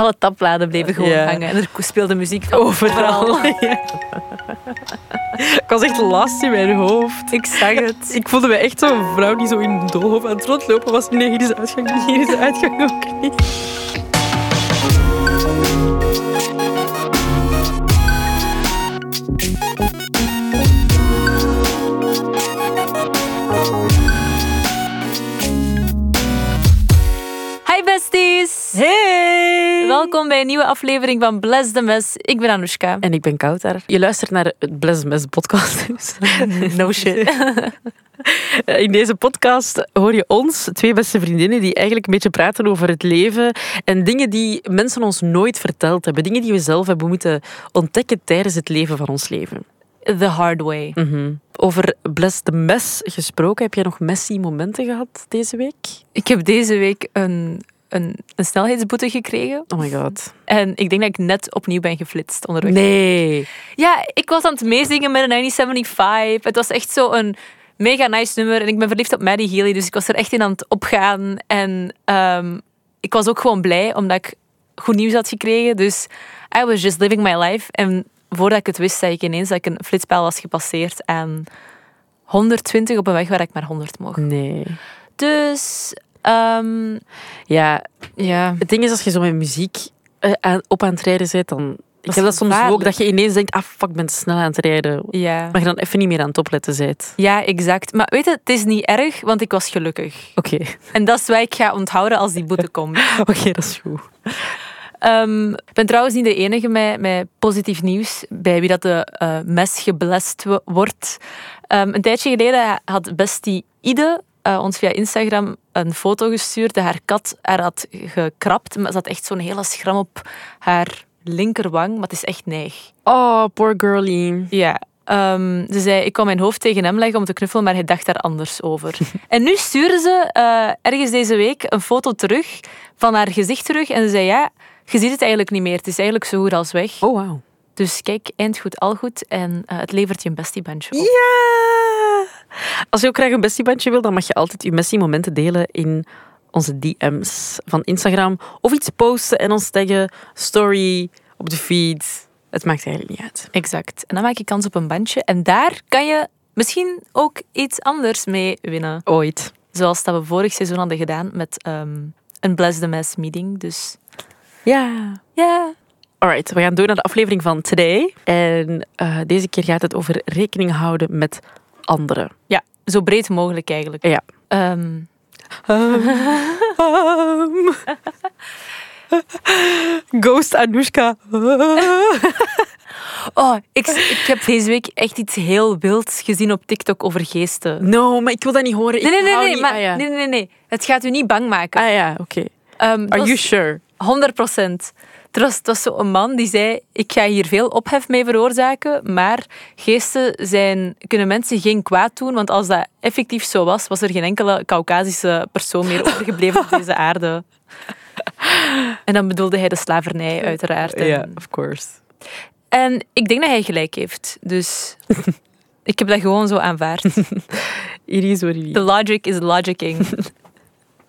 Alle tabbladen bleven gewoon Ja. hangen. En er speelde muziek van Overal. Ja. Ik was echt last in mijn hoofd. Ik zag het. Ik voelde me echt zo'n vrouw die zo in een doolhof aan het rondlopen was. Nee, hier is de uitgang hier is de uitgang ook niet. Welkom bij een nieuwe aflevering van Bless the Mess. Ik ben Anoushka. En ik ben Kouter. Je luistert naar het Bless Mess podcast. No shit. In deze podcast hoor je ons, twee beste vriendinnen, die eigenlijk een beetje praten over het leven en dingen die mensen ons nooit verteld hebben. Dingen die we zelf hebben moeten ontdekken tijdens het leven van ons leven. The hard way. Mhm. Over Bless the Mess gesproken, heb jij nog messy momenten gehad deze week? Ik heb deze week een, een, een snelheidsboete gekregen. Oh my god. En ik denk dat ik net opnieuw ben geflitst onderweg. Nee. Ja, ik was aan het meezingen met een 1975. Het was echt zo een mega nice nummer. En ik ben verliefd op Maddie Healy, dus ik was er echt in aan het opgaan. En ehm, ik was ook gewoon blij, omdat ik goed nieuws had gekregen. Dus I was just living my life. En voordat ik het wist, zei ik ineens dat ik een flitspaal was gepasseerd aan 120 op een weg waar ik maar 100 mocht. Nee. Dus, ehm, Ja, ja. het ding is als je zo met muziek eh, op aan het rijden bent, dan... Ik heb dat soms ook, dat je ineens denkt, ah fuck, ik ben te snel aan het rijden. Ja. Maar je dan even niet meer aan het opletten bent. ja, exact. Maar weet je, het is niet erg, want ik was gelukkig. Oké, En dat is wat ik ga onthouden als die boete komt. oké, dat is goed. Ehm, ik ben trouwens niet de enige met, met positief nieuws bij wie dat de eh, mes geblest wo- wordt. Ehm, een tijdje geleden had bestie Ide eh, ons via Instagram een foto gestuurd dat haar kat haar had gekrapt. Maar ze had echt zo'n hele schram op haar linkerwang, maar het is echt neig. Oh, poor girlie. Ja. ehm, ze zei, ik kon mijn hoofd tegen hem leggen om te knuffelen, maar hij dacht daar anders over. en nu stuurde ze eh, ergens deze week een foto terug van haar gezicht terug. En ze zei, ja, je ziet het eigenlijk niet meer. Het is eigenlijk zo goed als weg. Oh, wow. Dus kijk, eind goed, al goed. En eh, het levert je een bestiebandje op. Ja! Als je ook graag een bestiebandje wil, dan mag je altijd je messi momenten delen in onze DM's van Instagram. Of iets posten en ons taggen, story, op de feed. Het maakt eigenlijk niet uit. Exact. En dan maak je kans op een bandje. En daar kan je misschien ook iets anders mee winnen. Ooit. Zoals dat we vorig seizoen hadden gedaan met ehm, een Bless the Mess meeting. Dus Ja. ja, Alright, we gaan door naar de aflevering van Today. En eh, deze keer gaat het over rekening houden met anderen. Ja, zo breed mogelijk eigenlijk. Ja. Ehm, Ghost Anoushka. oh, ik, ik heb deze week echt iets heel wilds gezien op TikTok over geesten. No, maar ik wil dat niet horen. Nee, nee, nee, hou nee, niet- maar, ah, ja. nee, nee, nee. Het gaat u niet bang maken. Ah ja, oké. Ehm, Are you sure? 100 procent. Het was, het was zo een man die zei: Ik ga hier veel ophef mee veroorzaken, maar geesten zijn, kunnen mensen geen kwaad doen. Want als dat effectief zo was, was er geen enkele Caucasische persoon meer overgebleven op deze aarde. En dan bedoelde hij de slavernij, uiteraard. Ja, of course. en ik denk dat hij gelijk heeft. Dus ik heb dat gewoon zo aanvaard. It is what it is. The logic is logicking.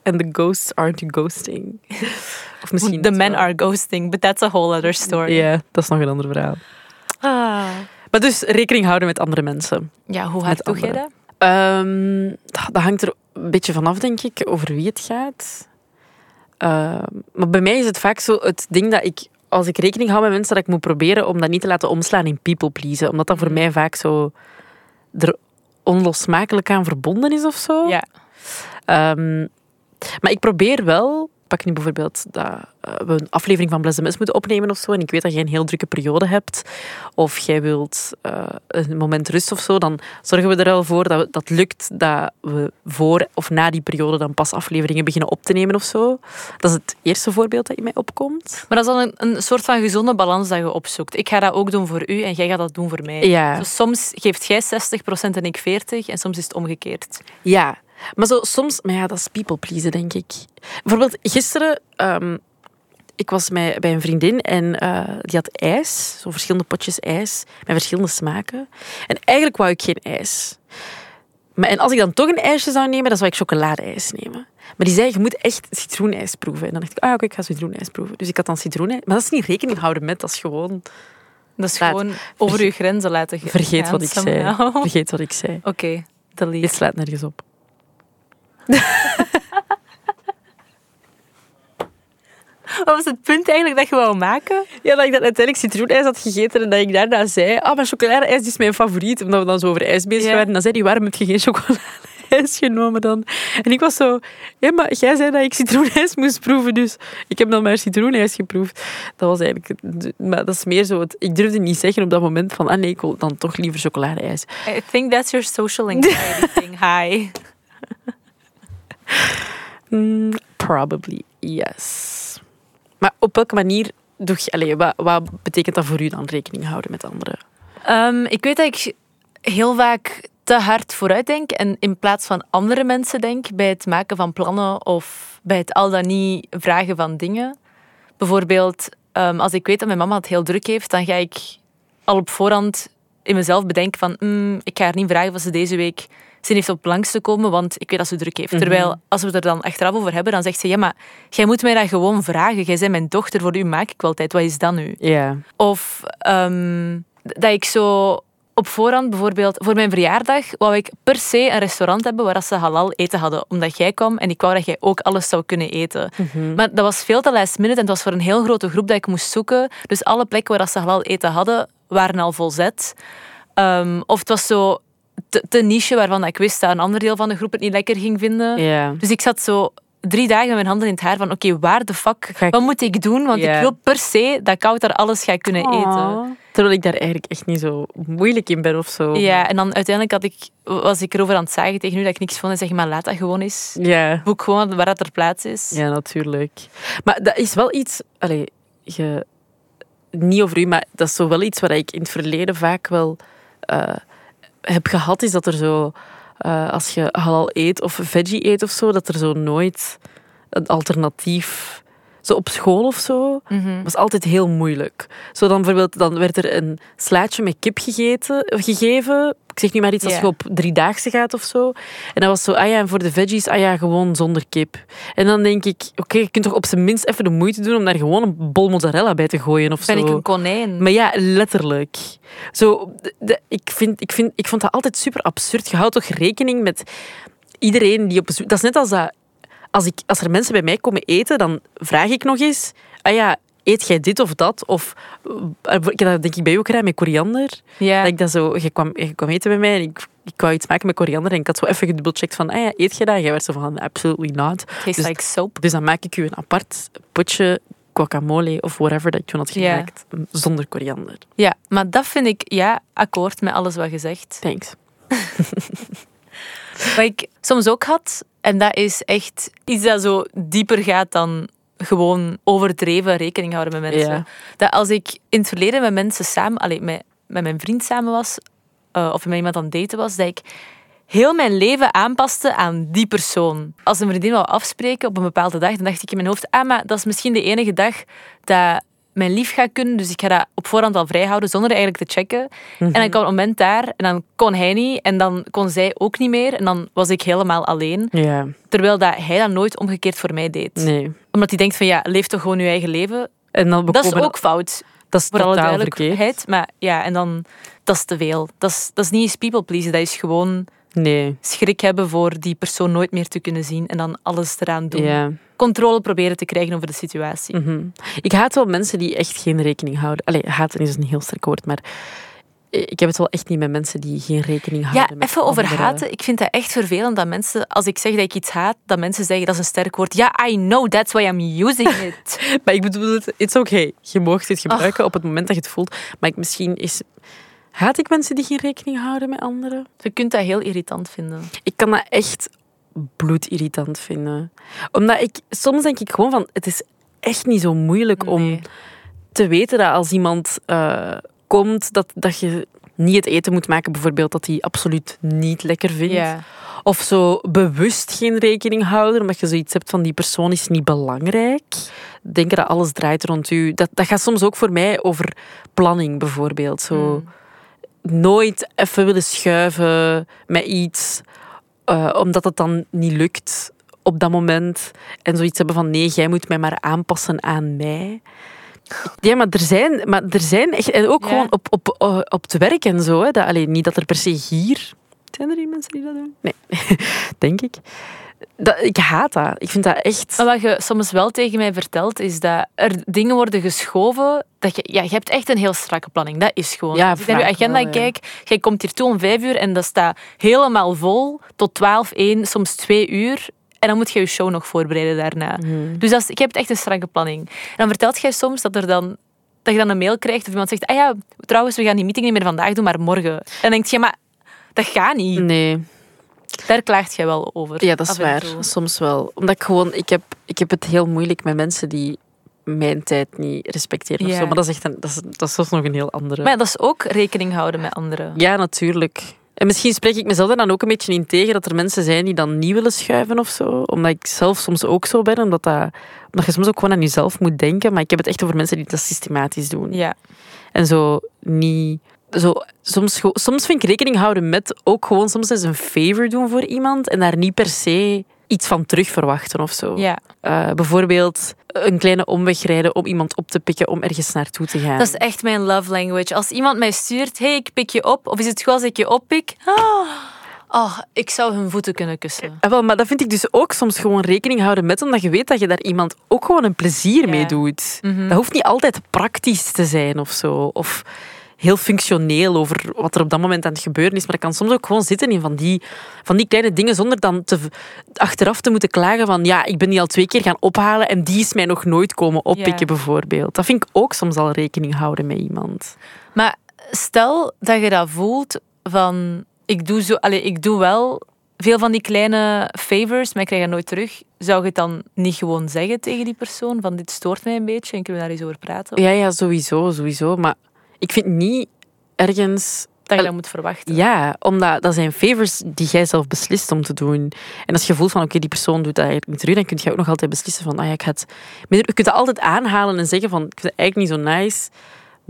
And the ghosts aren't ghosting. Of misschien... The men wel. are ghosting, but that's a whole other story. Ja, dat is nog een ander verhaal. Ah. Maar dus rekening houden met andere mensen. Ja, hoe hard doe jij dat? dat hangt er een beetje vanaf, denk ik, over wie het gaat. Ehm, maar bij mij is het vaak zo het ding dat ik, als ik rekening hou met mensen, dat ik moet proberen om dat niet te laten omslaan in people pleasen. Omdat dat voor mij vaak zo er onlosmakelijk aan verbonden is of zo. Ja. Ehm, maar ik probeer wel, pak nu bijvoorbeeld dat eh, we een aflevering van Bless the Mess moeten opnemen of zo, en ik weet dat jij een heel drukke periode hebt, of jij wilt eh, een moment rust of zo, dan zorgen we er wel voor dat we- dat lukt dat we voor of na die periode dan pas afleveringen beginnen op te nemen of zo. Dat is het eerste voorbeeld dat in mij opkomt. Maar dat is dan een, een soort van gezonde balans dat je opzoekt. Ik ga dat ook doen voor u en jij gaat dat doen voor mij. Ja. Dus soms geeft jij 60% en ik 40% en soms is het omgekeerd. Ja, maar zo soms, maar ja, dat is people pleasen, denk ik. Bijvoorbeeld gisteren, ehm, ik was bij, bij een vriendin en eh, die had ijs, zo verschillende potjes ijs met verschillende smaken. En eigenlijk wou ik geen ijs. Maar en als ik dan toch een ijsje zou nemen, dan zou ik chocoladeijs nemen. Maar die zei, je moet echt citroenijs proeven. En dan dacht ik, ah ja, oké, ik ga citroenijs proeven. Dus ik had dan citroenijs. Maar dat is niet rekening houden met, dat is gewoon... Dat is Laat- gewoon over je grenzen laten gaan. Vergeet wat ik zei. Vergeet wat ik zei. Oké, delete. Dit slaat nergens op. Wat was het punt eigenlijk dat je wou maken? Ja, dat ik dan uiteindelijk citroenijs had gegeten en dat ik daarna zei, ah, maar chocoladeijs is mijn favoriet. Omdat we dan zo over ijs bezig Ja. waren. En dan zei hij, waarom heb je geen chocoladeijs genomen dan? En ik was zo, ja, maar jij zei dat ik citroenijs moest proeven, dus ik heb dan maar citroenijs geproefd. Dat was eigenlijk, maar dat is meer zo, het, ik durfde niet zeggen op dat moment van, ah nee, ik wil dan toch liever chocoladeijs. I think that's your social anxiety thing. Hi. Mm, probably, yes. Maar op welke manier doe je, allee, wat, wat betekent dat voor u dan, rekening houden met anderen? Ehm, ik weet dat ik heel vaak te hard vooruit denk en in plaats van andere mensen denk bij het maken van plannen of bij het al dan niet vragen van dingen. Bijvoorbeeld, ehm, als ik weet dat mijn mama het heel druk heeft, dan ga ik al op voorhand in mezelf bedenken van "Mm, ik ga haar niet vragen of ze deze week zin heeft op langs te komen, want ik weet dat ze druk heeft. Terwijl, als we het er dan achteraf over hebben, dan zegt ze, ja, maar jij moet mij dat gewoon vragen. Jij bent mijn dochter, voor u maak ik wel tijd. Wat is dat nu? Ja. Of ehm, dat ik zo op voorhand, bijvoorbeeld voor mijn verjaardag, wou ik per se een restaurant hebben waar ze halal eten hadden. Omdat jij kwam en ik wou dat jij ook alles zou kunnen eten. Maar dat was veel te last minute en het was voor een heel grote groep dat ik moest zoeken. Dus alle plekken waar ze halal eten hadden, waren al volzet. Ehm, of het was zo te, te niche waarvan dat ik wist dat een ander deel van de groep het niet lekker ging vinden. Dus ik zat zo drie dagen met mijn handen in het haar van oké, waar de fuck, ik- wat moet ik doen? Want ik wil per se dat ik daar alles ga kunnen eten. Aw. Terwijl ik daar eigenlijk echt niet zo moeilijk in ben of zo. Ja, en dan uiteindelijk had ik, was ik erover aan het zagen tegen u dat ik niks vond en zeg maar laat dat gewoon eens. Ja. Boek gewoon waar dat er plaats is. Ja, natuurlijk. Maar dat is wel iets... Allee, je, niet over u, maar dat is zo wel iets wat ik in het verleden vaak wel eh, heb gehad, is dat er zo... eh, als je halal eet of veggie eet of zo, dat er zo nooit een alternatief... Zo op school of zo, Mhm. was altijd heel moeilijk. Zo dan bijvoorbeeld, dan werd er een slaatje met kip gegeten, gegeven. Ik zeg nu maar iets als je op driedaagse gaat of zo. En dat was zo, ah ja, en voor de veggies, ah ja, gewoon zonder kip. En dan denk ik, oké, je kunt toch op zijn minst even de moeite doen om daar gewoon een bol mozzarella bij te gooien of Ben zo. ik een konijn? Maar ja, letterlijk. Zo, de- de- ik, vind, ik, vind, ik vond dat altijd super absurd. Je houdt toch rekening met iedereen die op bezoek... Dat is net als dat... Als, ik, als er mensen bij mij komen eten, dan vraag ik nog eens... Ah ja, eet jij dit of dat? Of... eh, Ik dat denk ik bij jou ook gedaan met koriander. Ja. Dat ik dat zo... Je kwam, je kwam eten bij mij en ik, ik wou iets maken met koriander. En ik had zo even gedubbelcheckt van... Ah ja, eet jij dat? En jij werd zo van... Absolutely not. Tastes dus- like soap. Dus dan maak ik u een apart potje guacamole of whatever dat toen had Ja. gemaakt. Zonder koriander. Ja, maar dat vind ik, ja, akkoord met alles wat je zegt. Thanks. Wat ik soms ook had, en dat is echt iets dat zo dieper gaat dan gewoon overdreven rekening houden met mensen. Ja. Dat als ik in het verleden met mensen samen, allee, met, met mijn vriend samen was, eh, of met iemand aan het daten was, dat ik heel mijn leven aanpaste aan die persoon. Als een vriendin wou afspreken op een bepaalde dag, dan dacht ik in mijn hoofd, ah, maar dat is misschien de enige dag dat mijn lief gaat kunnen, dus ik ga dat op voorhand al vrijhouden zonder eigenlijk te checken. En dan kwam een moment daar en dan kon hij niet en dan kon zij ook niet meer en dan was ik helemaal alleen. Terwijl dat hij dat nooit omgekeerd voor mij deed. nee. Omdat hij denkt van ja, leef toch gewoon je eigen leven. En dan Dat is ook fout, dat is voor alle totaal verkeerd. duidelijkheid. Maar ja, en dan, dat is te veel. Dat is, dat is niet eens people pleasen, dat is gewoon Nee, schrik hebben voor die persoon nooit meer te kunnen zien en dan alles eraan doen. ja. Controle proberen te krijgen over de situatie. Mhm. Ik haat wel mensen die echt geen rekening houden. Allee, haten is een heel sterk woord, maar ik heb het wel echt niet met mensen die geen rekening houden. Ja, even over anderen. haten. Ik vind dat echt vervelend dat mensen, als ik zeg dat ik iets haat, dat mensen zeggen dat is een sterk woord. Ja, I know, that's why I'm using it. Maar ik bedoel, het is oké. Je mag het gebruiken op het moment dat je het voelt. Maar ik, misschien is... Haat ik mensen die geen rekening houden met anderen? Je kunt dat heel irritant vinden. Ik kan dat echt bloedirritant vinden. Omdat ik... Soms denk ik gewoon van... Het is echt niet zo moeilijk om te weten dat als iemand eh, komt, dat, dat je niet het eten moet maken, bijvoorbeeld, dat hij absoluut niet lekker vindt. Of zo bewust geen rekening houden, omdat je zoiets hebt van die persoon is niet belangrijk. Denken dat alles draait rond u. Dat, dat gaat soms ook voor mij over planning, bijvoorbeeld. Zo Mm. nooit even willen schuiven met iets. Eh, omdat het dan niet lukt op dat moment. En zoiets hebben van nee, jij moet mij maar aanpassen aan mij. Ja, maar er zijn, maar er zijn echt... En ook Ja. gewoon op, op, eh, op het werk en zo. Hè, dat, alleen niet dat er per se hier... Zijn er hier mensen die dat doen? Nee, denk ik. Dat, ik haat dat. Ik vind dat echt... Maar wat je soms wel tegen mij vertelt, is dat er dingen worden geschoven. Dat je, ja, je hebt echt een heel strakke planning. Dat is gewoon. Ja, Als ik naar je agenda wel, ja. kijk, jij komt hier toe om vijf uur en dat staat helemaal vol tot twaalf, één, soms twee uur. En dan moet je je show nog voorbereiden daarna. Mhm. Dus dat is, ik heb echt een strakke planning. En dan vertelt jij soms dat, er dan, dat je dan een mail krijgt of iemand zegt, ah ja, trouwens, we gaan die meeting niet meer vandaag doen, maar morgen. En dan denk je, maar dat gaat niet. Nee, Daar klaagt jij wel over. ja, dat is waar. Soms wel. Omdat ik gewoon... Ik heb, ik heb het heel moeilijk met mensen die mijn tijd niet respecteren. Of zo. Maar dat is echt een, dat is, dat is nog een heel andere... Maar ja, dat is ook rekening houden met anderen. Ja, natuurlijk. En misschien spreek ik mezelf dan ook een beetje in tegen dat er mensen zijn die dan niet willen schuiven of zo. Omdat ik zelf soms ook zo ben. Omdat, dat, omdat je soms ook gewoon aan jezelf moet denken. Maar ik heb het echt over mensen die dat systematisch doen. Ja. En zo niet... Zo, soms, soms vind ik rekening houden met ook gewoon soms eens een favor doen voor iemand. En daar niet per se iets van terug verwachten of zo. ja. Eh, bijvoorbeeld een kleine omweg rijden om iemand op te pikken om ergens naartoe te gaan. Dat is echt mijn love language. Als iemand mij stuurt, hey, ik pik je op, of is het goed als ik je oppik? Ah, oh, ik zou hun voeten kunnen kussen. Ah, wel, maar dat vind ik dus ook soms gewoon rekening houden met, omdat je weet dat je daar iemand ook gewoon een plezier mee doet. Mhm. Dat hoeft niet altijd praktisch te zijn of zo. Of heel functioneel over wat er op dat moment aan het gebeuren is. Maar dat kan soms ook gewoon zitten in van die, van die kleine dingen, zonder dan te, achteraf te moeten klagen van ja, ik ben die al twee keer gaan ophalen en die is mij nog nooit komen oppikken, Ja. bijvoorbeeld. Dat vind ik ook soms al rekening houden met iemand. Maar stel dat je dat voelt van, ik doe, zo, allez, ik doe wel veel van die kleine favors, maar ik krijg dat nooit terug. Zou je het dan niet gewoon zeggen tegen die persoon van dit stoort mij een beetje en kunnen we daar eens over praten? Ja, ja, sowieso, sowieso. Maar ik vind niet ergens Dat je dat moet verwachten. Ja, omdat dat zijn favors die jij zelf beslist om te doen. En als je voelt van oké, die persoon doet dat eigenlijk niet terug, dan kun je ook nog altijd beslissen van ah ja, ik ga het... Je kunt dat altijd aanhalen en zeggen van ik vind het eigenlijk niet zo nice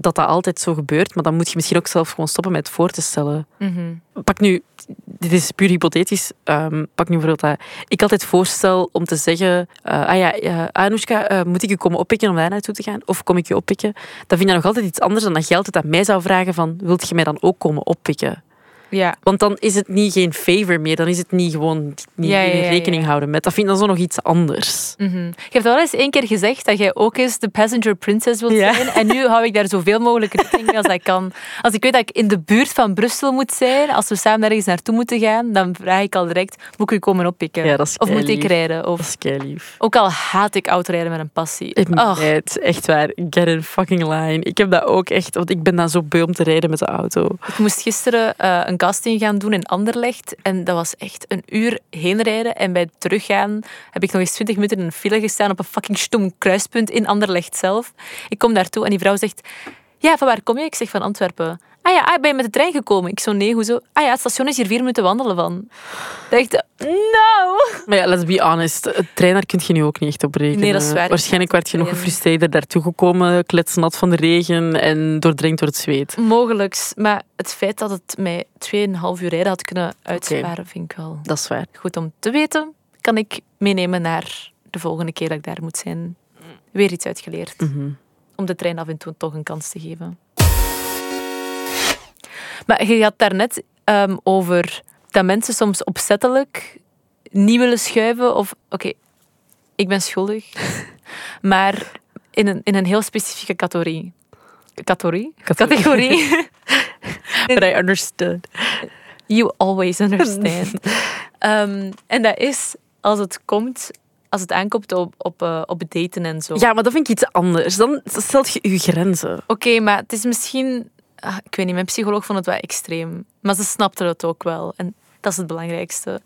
dat dat altijd zo gebeurt, maar dan moet je misschien ook zelf gewoon stoppen met het voor te stellen. Mhm. Pak nu, dit is puur hypothetisch, ehm, pak nu bijvoorbeeld dat ik altijd voorstel om te zeggen, eh, ah ja, eh, Anoushka, eh, moet ik je komen oppikken om daar naartoe te gaan? Of kom ik je oppikken? Dan vind je nog altijd iets anders dan dat je altijd aan mij zou vragen van, wilt je mij dan ook komen oppikken? Ja. Want dan is het niet geen favor meer. Dan is het niet gewoon niet Ja, rekening houden met. Dat vind ik dan zo nog iets anders. Mhm. Je hebt wel eens één keer gezegd dat jij ook eens de passenger princess wilt zijn. En nu hou ik daar zoveel mogelijk rekening mee als ik kan. Als ik weet dat ik in de buurt van Brussel moet zijn, als we samen ergens naartoe moeten gaan, dan vraag ik al direct, moet ik u komen oppikken? Dat is of moet ik rijden? Dat Of... is kei lief. Ook al haat ik autorijden met een passie. Oh, Het echt waar. Get in fucking line. Ik heb dat ook echt, want ik ben dan zo beu om te rijden met de auto. ik moest gisteren eh, een casting gaan doen in Anderlecht. En dat was echt een uur heen rijden. En bij teruggaan heb ik nog eens 20 minuten in een file gestaan op een fucking stom kruispunt in Anderlecht zelf. Ik kom daartoe en die vrouw zegt... Ja, van waar kom je? Ik zeg van Antwerpen. Ah ja, ah, ben je met de trein gekomen? Ik zo, nee, hoezo? Ah ja, het station is hier vier minuten wandelen van. Ik dacht, no! Maar ja, let's be honest. Het trein daar kun je nu ook niet echt op rekenen. Nee, dat is waar. Waarschijnlijk werd je nog gefrustreerder daartoe gekomen, kletsnat van de regen en doordrenkt door het zweet. Mogelijks. Maar het feit dat het mij 2,5 uur rijden had kunnen uitsparen, vind ik wel Dat is waar. goed om te weten. Kan ik meenemen naar de volgende keer dat ik daar moet zijn. Weer iets uitgeleerd. Mhm. Om de trein af en toe toch een kans te geven. Maar je had daarnet um, over dat mensen soms opzettelijk niet willen schuiven. Of, oké, ik ben schuldig. maar in een, in een heel specifieke categorie. Categorie? Categorie. But I understood. You always understand. Ehm, en dat is als het komt, als het aankomt op, op, eh, op daten en zo. Ja, maar dat vind ik iets anders. Dan stelt je je grenzen. Oké, maar het is misschien... ah, ik weet niet, mijn psycholoog vond het wel extreem. Maar ze snapte het ook wel. En dat is het belangrijkste.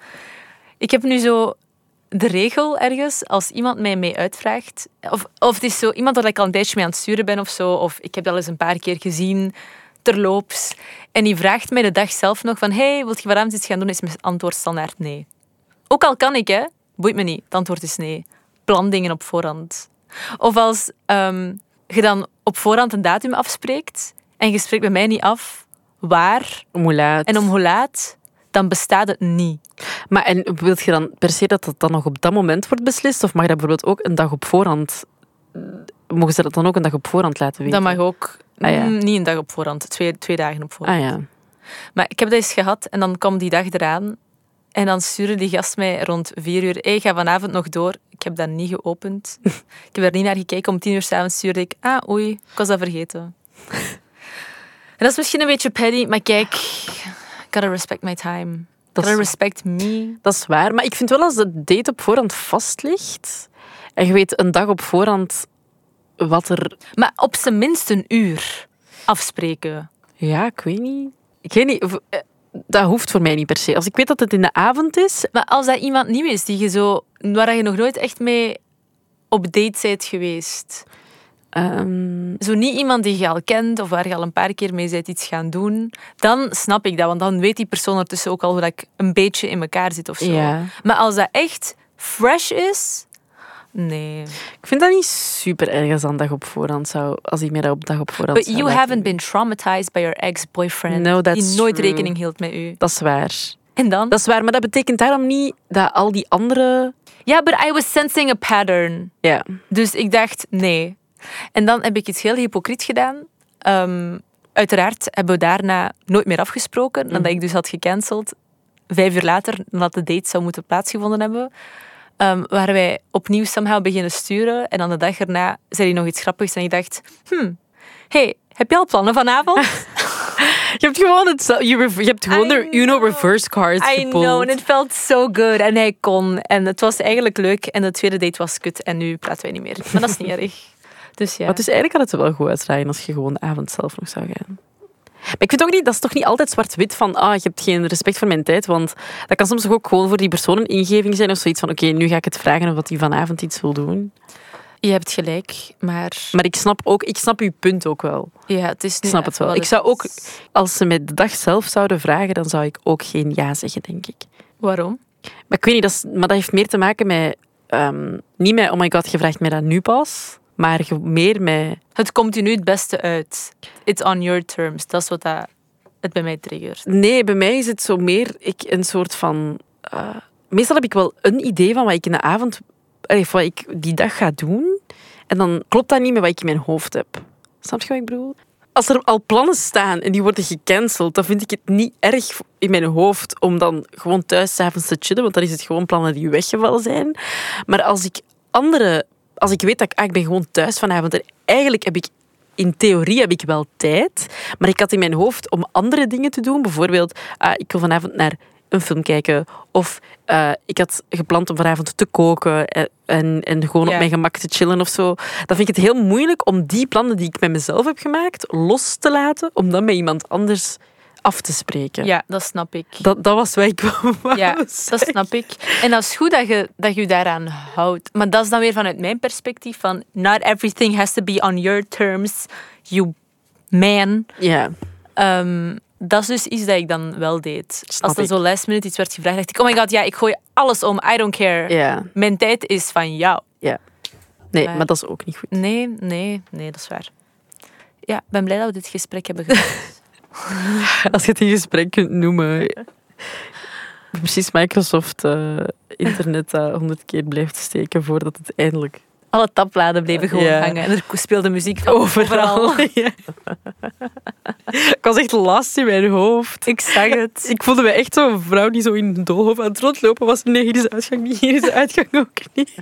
Ik heb nu zo de regel ergens, als iemand mij mee uitvraagt... Of, of het is zo iemand waar ik al een tijdje mee aan het sturen ben of zo. Of ik heb dat al eens een paar keer gezien, terloops. En die vraagt mij de dag zelf nog van... Hey, wilt je vanavond iets gaan doen? Is mijn antwoord standaard nee. Ook al kan ik, hè. Boeit me niet. Het antwoord is nee. Plan dingen op voorhand. Of als ehm, je dan op voorhand een datum afspreekt en je spreekt bij mij niet af waar Om hoe laat? en om hoe laat, dan bestaat het niet. Maar en wilt je dan per se dat dat dan nog op dat moment wordt beslist? Of mag dat bijvoorbeeld ook een dag op voorhand... Mogen ze dat dan ook een dag op voorhand laten weten? Dat mag ook Ah, ja. mm, niet een dag op voorhand, twee, twee dagen op voorhand. Ah ja. Maar ik heb dat eens gehad en dan kwam die dag eraan. En dan stuurde die gast mij rond vier uur. Hey, ga vanavond nog door. Ik heb dat niet geopend. ik heb er niet naar gekeken. Om tien uur s'avonds stuurde ik... Ah, oei, ik was dat vergeten. en dat is misschien een beetje petty, maar kijk... Gotta respect my time. Dat Gotta respect me. Dat is waar. Maar ik vind wel als de date op voorhand vast ligt... En je weet een dag op voorhand wat er... Maar op zijn minst een uur afspreken. Ja, ik weet niet. Ik weet niet... Dat hoeft voor mij niet per se. Als ik weet dat het in de avond is... Maar als dat iemand nieuw is, die je zo, waar je nog nooit echt mee op date bent geweest... ehm, zo niet iemand die je al kent of waar je al een paar keer mee bent iets gaan doen, dan snap ik dat. Want dan weet die persoon ertussen ook al hoe dat ik een beetje in elkaar zit of zo. Ja. Maar als dat echt fresh is, nee. ik vind dat niet super erg als dat dag op voorhand zou... Als ik mij dat op dag op voorhand But zou you haven't been traumatized by your ex-boyfriend No, die that's nooit true. rekening hield met u. Dat is waar. En dan? Dat is waar, maar dat betekent daarom niet dat al die andere... Ja, but I was sensing a pattern. Ja. Dus ik dacht, nee. En dan heb ik iets heel hypocriet gedaan. Ehm, uiteraard hebben we daarna nooit meer afgesproken. Nadat ik dus had gecanceld. Vijf uur later, nadat de date zou moeten plaatsgevonden hebben, ehm, waren wij opnieuw somehow beginnen sturen. En dan de dag erna zei hij nog iets grappigs. En ik dacht, hmm, hey, heb je al plannen vanavond? Je hebt gewoon, het, je, hebt gewoon I de Uno reverse cards I know, and it felt so good. En hij kon. En het was eigenlijk leuk. En de tweede date was kut. En nu praten wij niet meer. Maar dat is niet erg. Dus ja. Maar dus eigenlijk had het er wel goed uitdraaien als je gewoon de avond zelf nog zou gaan. Maar ik vind ook niet, dat is toch niet altijd zwart-wit van, ah, je hebt geen respect voor mijn tijd, want dat kan soms ook gewoon voor die persoon een ingeving zijn of zoiets van, oké, nu ga ik het vragen of dat hij vanavond iets wil doen. Je hebt gelijk. Maar Maar ik snap ook, ik snap uw punt ook wel. ja, het is Ik nu snap het wel. wat Ik zou ook, als ze mij de dag zelf zouden vragen, dan zou ik ook geen ja zeggen, denk ik. Waarom? Maar ik weet niet, dat, is, maar dat heeft meer te maken met, ehm, niet met, oh my god, je vraagt mij dat nu pas, maar meer met, Het komt je nu het beste uit. It's on your terms. Dat is wat dat het bij mij triggert. Nee, bij mij is het zo meer ik een soort van. eh, meestal heb ik wel een idee van wat ik in de avond, allee, wat ik die dag ga doen. En dan klopt dat niet met wat ik in mijn hoofd heb. Snap je wat ik bedoel? Als er al plannen staan en die worden gecanceld, dan vind ik het niet erg in mijn hoofd om dan gewoon thuis s'avonds te chillen, want dan is het gewoon plannen die weggevallen zijn. Maar als ik andere, als ik weet dat ik, ah, ik ben gewoon thuis vanavond en eigenlijk heb ik in theorie heb ik wel tijd, maar ik had in mijn hoofd om andere dingen te doen. Bijvoorbeeld, ah, ik wil vanavond naar een film kijken. Of eh, ik had gepland om vanavond te koken en, en, en gewoon Ja. op mijn gemak te chillen of zo. Dan vind ik het heel moeilijk om die plannen die ik met mezelf heb gemaakt los te laten, om dan met iemand anders af te spreken. Ja, dat snap ik. Dat, dat was wat ik wou Ja, dat snap ik. En dat is goed dat je, dat je daaraan houdt. Maar dat is dan weer vanuit mijn perspectief van not everything has to be on your terms, you man. Ja. Ehm, dat is dus iets dat ik dan wel deed. Snap Als er zo last minute iets werd gevraagd, dacht ik, oh my god, ja, ik gooi alles om, I don't care. Ja. Mijn tijd is van jou. ja. Nee, Maar- maar dat is ook niet goed. Nee, nee, nee, dat is waar. Ja, ik ben blij dat we dit gesprek hebben gehad. Als je het in gesprek kunt noemen. Precies Microsoft eh, internet dat honderd keer blijft steken voordat het eindelijk Alle tabbladen bleven gewoon Ja. hangen en er speelde muziek van overal. Ja. Ik was echt last in mijn hoofd. Ik zag het. Ik voelde me echt zo'n vrouw die zo in een doolhof aan het rondlopen was. Nee, hier is de uitgang niet, hier is de uitgang ook niet.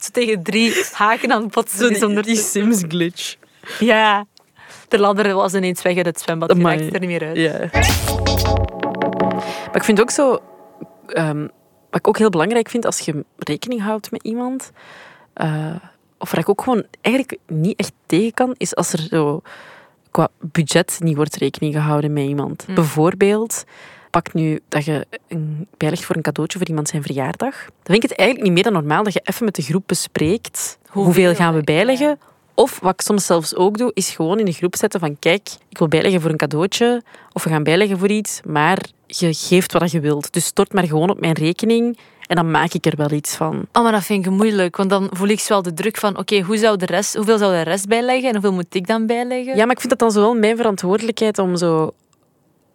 Zo tegen drie haken aan het botsen. Zo is die, die Sims glitch. Ja. De ladder was ineens weg uit het zwembad. Je er niet meer uit. Maar ik vind ook zo... ehm, wat ik ook heel belangrijk vind, als je rekening houdt met iemand... eh, of waar ik ook gewoon eigenlijk niet echt tegen kan, is als er zo qua budget niet wordt rekening gehouden met iemand. Mm. Bijvoorbeeld, pak nu dat je een, bijlegt voor een cadeautje voor iemand zijn verjaardag. Dan vind ik het eigenlijk niet meer dan normaal dat je even met de groep bespreekt Hoeveel, hoeveel gaan we ja. Of wat ik soms zelfs ook doe, is gewoon in de groep zetten van kijk, ik wil bijleggen voor een cadeautje of we gaan bijleggen voor iets, maar je geeft wat je wilt. Dus stort maar gewoon op mijn rekening en dan maak ik er wel iets van. Oh, maar dat vind ik moeilijk. Want dan voel ik wel de druk van... Oké, hoe zou de rest, hoeveel zou de rest bijleggen? En hoeveel moet ik dan bijleggen? Ja, maar ik vind dat dan zo wel mijn verantwoordelijkheid om zo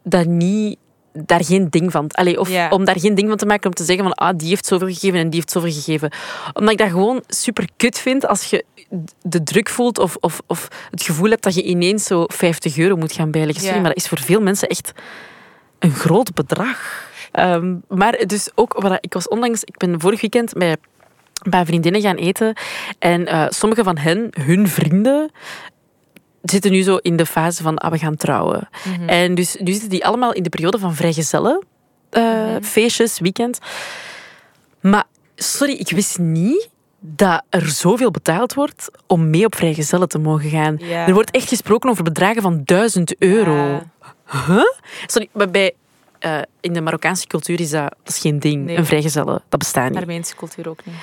dat niet daar geen ding van... Allee, of Ja. om daar geen ding van te maken om te zeggen van ah, die heeft zoveel gegeven en die heeft zoveel gegeven. Omdat ik dat gewoon super kut vind als je de druk voelt of, of, of het gevoel hebt dat je ineens zo 50 euro moet gaan bijleggen. Sorry, Ja. maar dat is voor veel mensen echt een groot bedrag. Ehm, maar dus ook, wat ik was onlangs, ik ben vorig weekend bij bij vriendinnen gaan eten. En eh, sommige van hen, hun vrienden, zitten nu zo in de fase van ah, we gaan trouwen. En dus nu zitten die allemaal in de periode van vrijgezellen. eh, Feestjes, weekend. Maar sorry, ik wist niet dat er zoveel betaald wordt om mee op vrijgezellen te mogen gaan. Ja. Er wordt echt gesproken over bedragen van 1000 euro. Ja. Huh? Sorry, maar bij, eh, in de Marokkaanse cultuur is dat, dat is geen ding. Nee. Een vrijgezelle, dat bestaat niet. Armeense cultuur ook niet.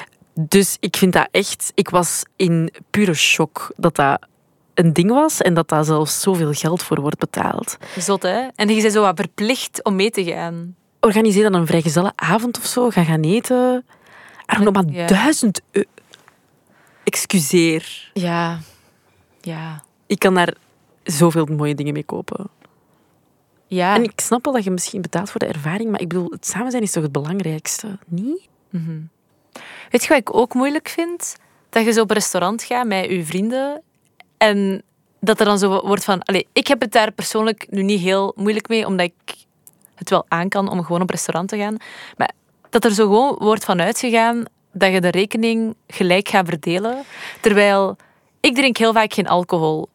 Dus ik vind dat echt... Ik was in pure shock dat dat een ding was en dat daar zelfs zoveel geld voor wordt betaald. Zot, hè? En je bent zo wat verplicht om mee te gaan. Organiseer dan een vrijgezellenavond of zo. Ga gaan eten. Er nog maar Ja. duizend euro. Excuseer. Ja. Ja. Ik kan daar zoveel mooie dingen mee kopen. Ja. En ik snap wel dat je misschien betaalt voor de ervaring, maar ik bedoel, het samen zijn is toch het belangrijkste, niet? Weet je wat ik ook moeilijk vind? Dat je zo op een restaurant gaat met je vrienden en dat er dan zo wordt van... Allee, ik heb het daar persoonlijk nu niet heel moeilijk mee, omdat ik het wel aan kan om gewoon op restaurant te gaan. Maar dat er zo gewoon wordt van uitgegaan dat je de rekening gelijk gaat verdelen. Terwijl ik drink heel vaak geen alcohol.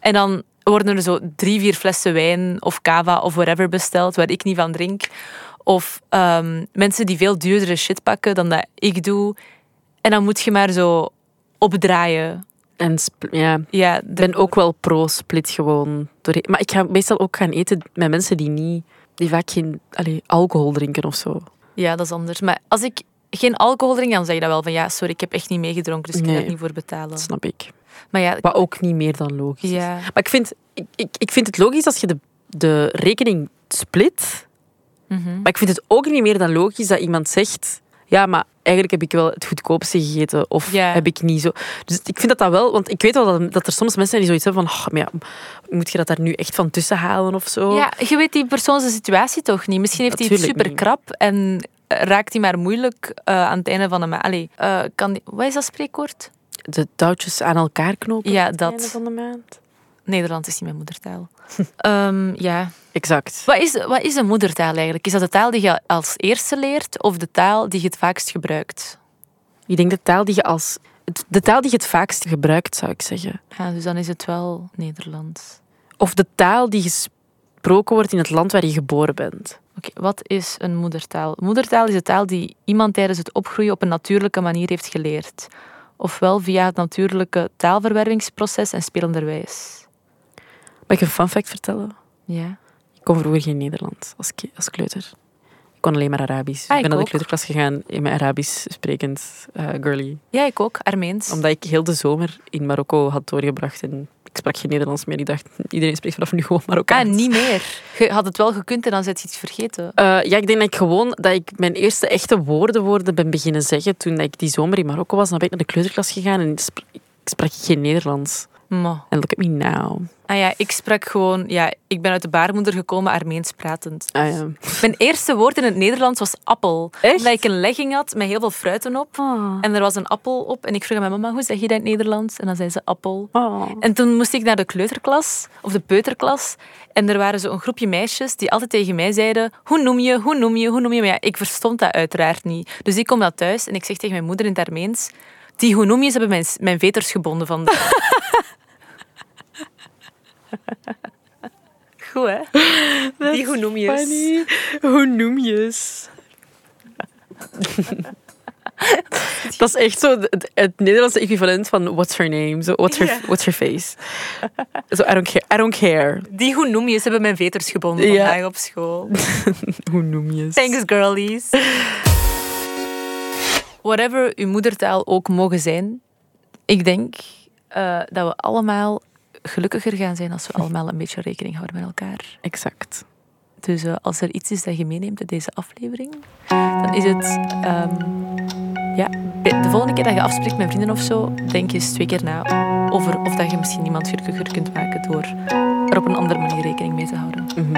En dan worden er zo drie, vier flessen wijn of cava of whatever besteld waar ik niet van drink. Of ehm, mensen die veel duurdere shit pakken dan dat ik doe. En dan moet je maar zo opdraaien. En ja, ben ook wel pro-split gewoon. Door- Maar ik ga meestal ook gaan eten met mensen die niet... Die vaak geen allee, alcohol drinken of zo. Ja, dat is anders. Maar als ik geen alcohol drink, dan zeg je dat wel van ja, sorry, ik heb echt niet meegedronken, dus ik ga Nee. er niet voor betalen. Dat snap ik. Maar ja, Wat ook niet meer dan logisch is. Maar ik vind, ik, ik, ik vind het logisch als je de, de rekening split. Mhm. Maar ik vind het ook niet meer dan logisch dat iemand zegt... Ja, maar eigenlijk heb ik wel het goedkoopste gegeten. Of heb ik niet zo... Dus ik vind dat dat wel... Want ik weet wel dat, dat er soms mensen zijn die zoiets hebben van... "Oh, maar ja, moet je dat daar nu echt van tussen halen of zo? ja, je weet die persoon zijn situatie toch niet. Misschien heeft hij het super krap en eh, raakt hij maar moeilijk eh, aan het einde van de maand. Allee, eh, kan die... Wat is dat spreekwoord? De touwtjes aan elkaar knopen Ja, op het dat. einde van de maand. Nederlands is niet mijn moedertaal. Ehm, ja. Exact. Wat is, wat is een moedertaal eigenlijk? Is dat de taal die je als eerste leert of de taal die je het vaakst gebruikt? Ik denk de taal die je als... De taal die je het vaakst gebruikt, zou ik zeggen. Ja, dus dan is het wel Nederlands. Of de taal die gesproken wordt in het land waar je geboren bent. Oké, wat is een moedertaal? Moedertaal is de taal die iemand tijdens het opgroeien op een natuurlijke manier heeft geleerd. Ofwel via het natuurlijke taalverwervingsproces en spelenderwijs. Mag ik een fun fact vertellen? Ja. Ik kon vroeger geen Nederlands als, als kleuter. Ik kon alleen maar Arabisch. Ah, ik ben naar de kleuterklas gegaan in mijn Arabisch sprekend eh, girly. ja, ik ook. Armeens. Omdat ik heel de zomer in Marokko had doorgebracht en ik sprak geen Nederlands meer. Ik dacht, iedereen spreekt vanaf nu gewoon Marokkaans. Ah, niet meer. Je had het wel gekund en dan zit je iets vergeten. Eh, ja, ik denk dat ik gewoon dat ik mijn eerste echte woorden woorden ben beginnen zeggen toen ik die zomer in Marokko was. Dan ben ik naar de kleuterklas gegaan en ik sprak geen Nederlands. Maar. En look at me now. Ah ja, ik sprak gewoon... Ja, ik ben uit de baarmoeder gekomen Armeens pratend. Ah, ja. Mijn eerste woord in het Nederlands was appel. Echt? Omdat ik een legging had met heel veel fruiten op. Ah. En er was een appel op. En ik vroeg aan mijn mama, hoe zeg je dat in het Nederlands? En dan zei ze appel. Oh. En toen moest ik naar de kleuterklas, of de peuterklas. En er waren zo een groepje meisjes die altijd tegen mij zeiden... Hoe noem je, hoe noem je, hoe noem je? Maar ja, ik verstond dat uiteraard niet. Dus ik kom dat thuis en ik zeg tegen mijn moeder in het Armeens... Die hoe noem je, ze hebben mijn, mijn veters gebonden van... Goed, hè? Die hoe noem je Funny. Hoe noem je? Dat is echt zo het, het Nederlandse equivalent van what's her name? Zo, what's, her, what's her face? Zo, I don't care. I don't care. Die hoe noem je, ze hebben mijn veters gebonden vandaag op school. Hoe noem je? Thanks, girlies. Whatever uw moedertaal ook mogen zijn, ik denk eh, dat we allemaal gelukkiger gaan zijn als we allemaal een beetje rekening houden met elkaar. Exact. Dus eh, als er iets is dat je meeneemt in deze aflevering, dan is het... ehm, ja, de volgende keer dat je afspreekt met vrienden of zo, denk eens twee keer na over of dat je misschien iemand gelukkiger kunt maken door er op een andere manier rekening mee te houden. Mhm.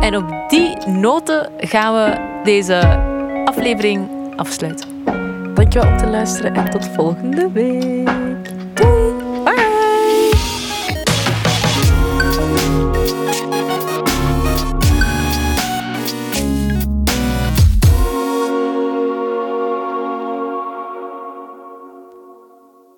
En op die noten gaan we deze aflevering afsluiten. Dankjewel om te luisteren en tot volgende week.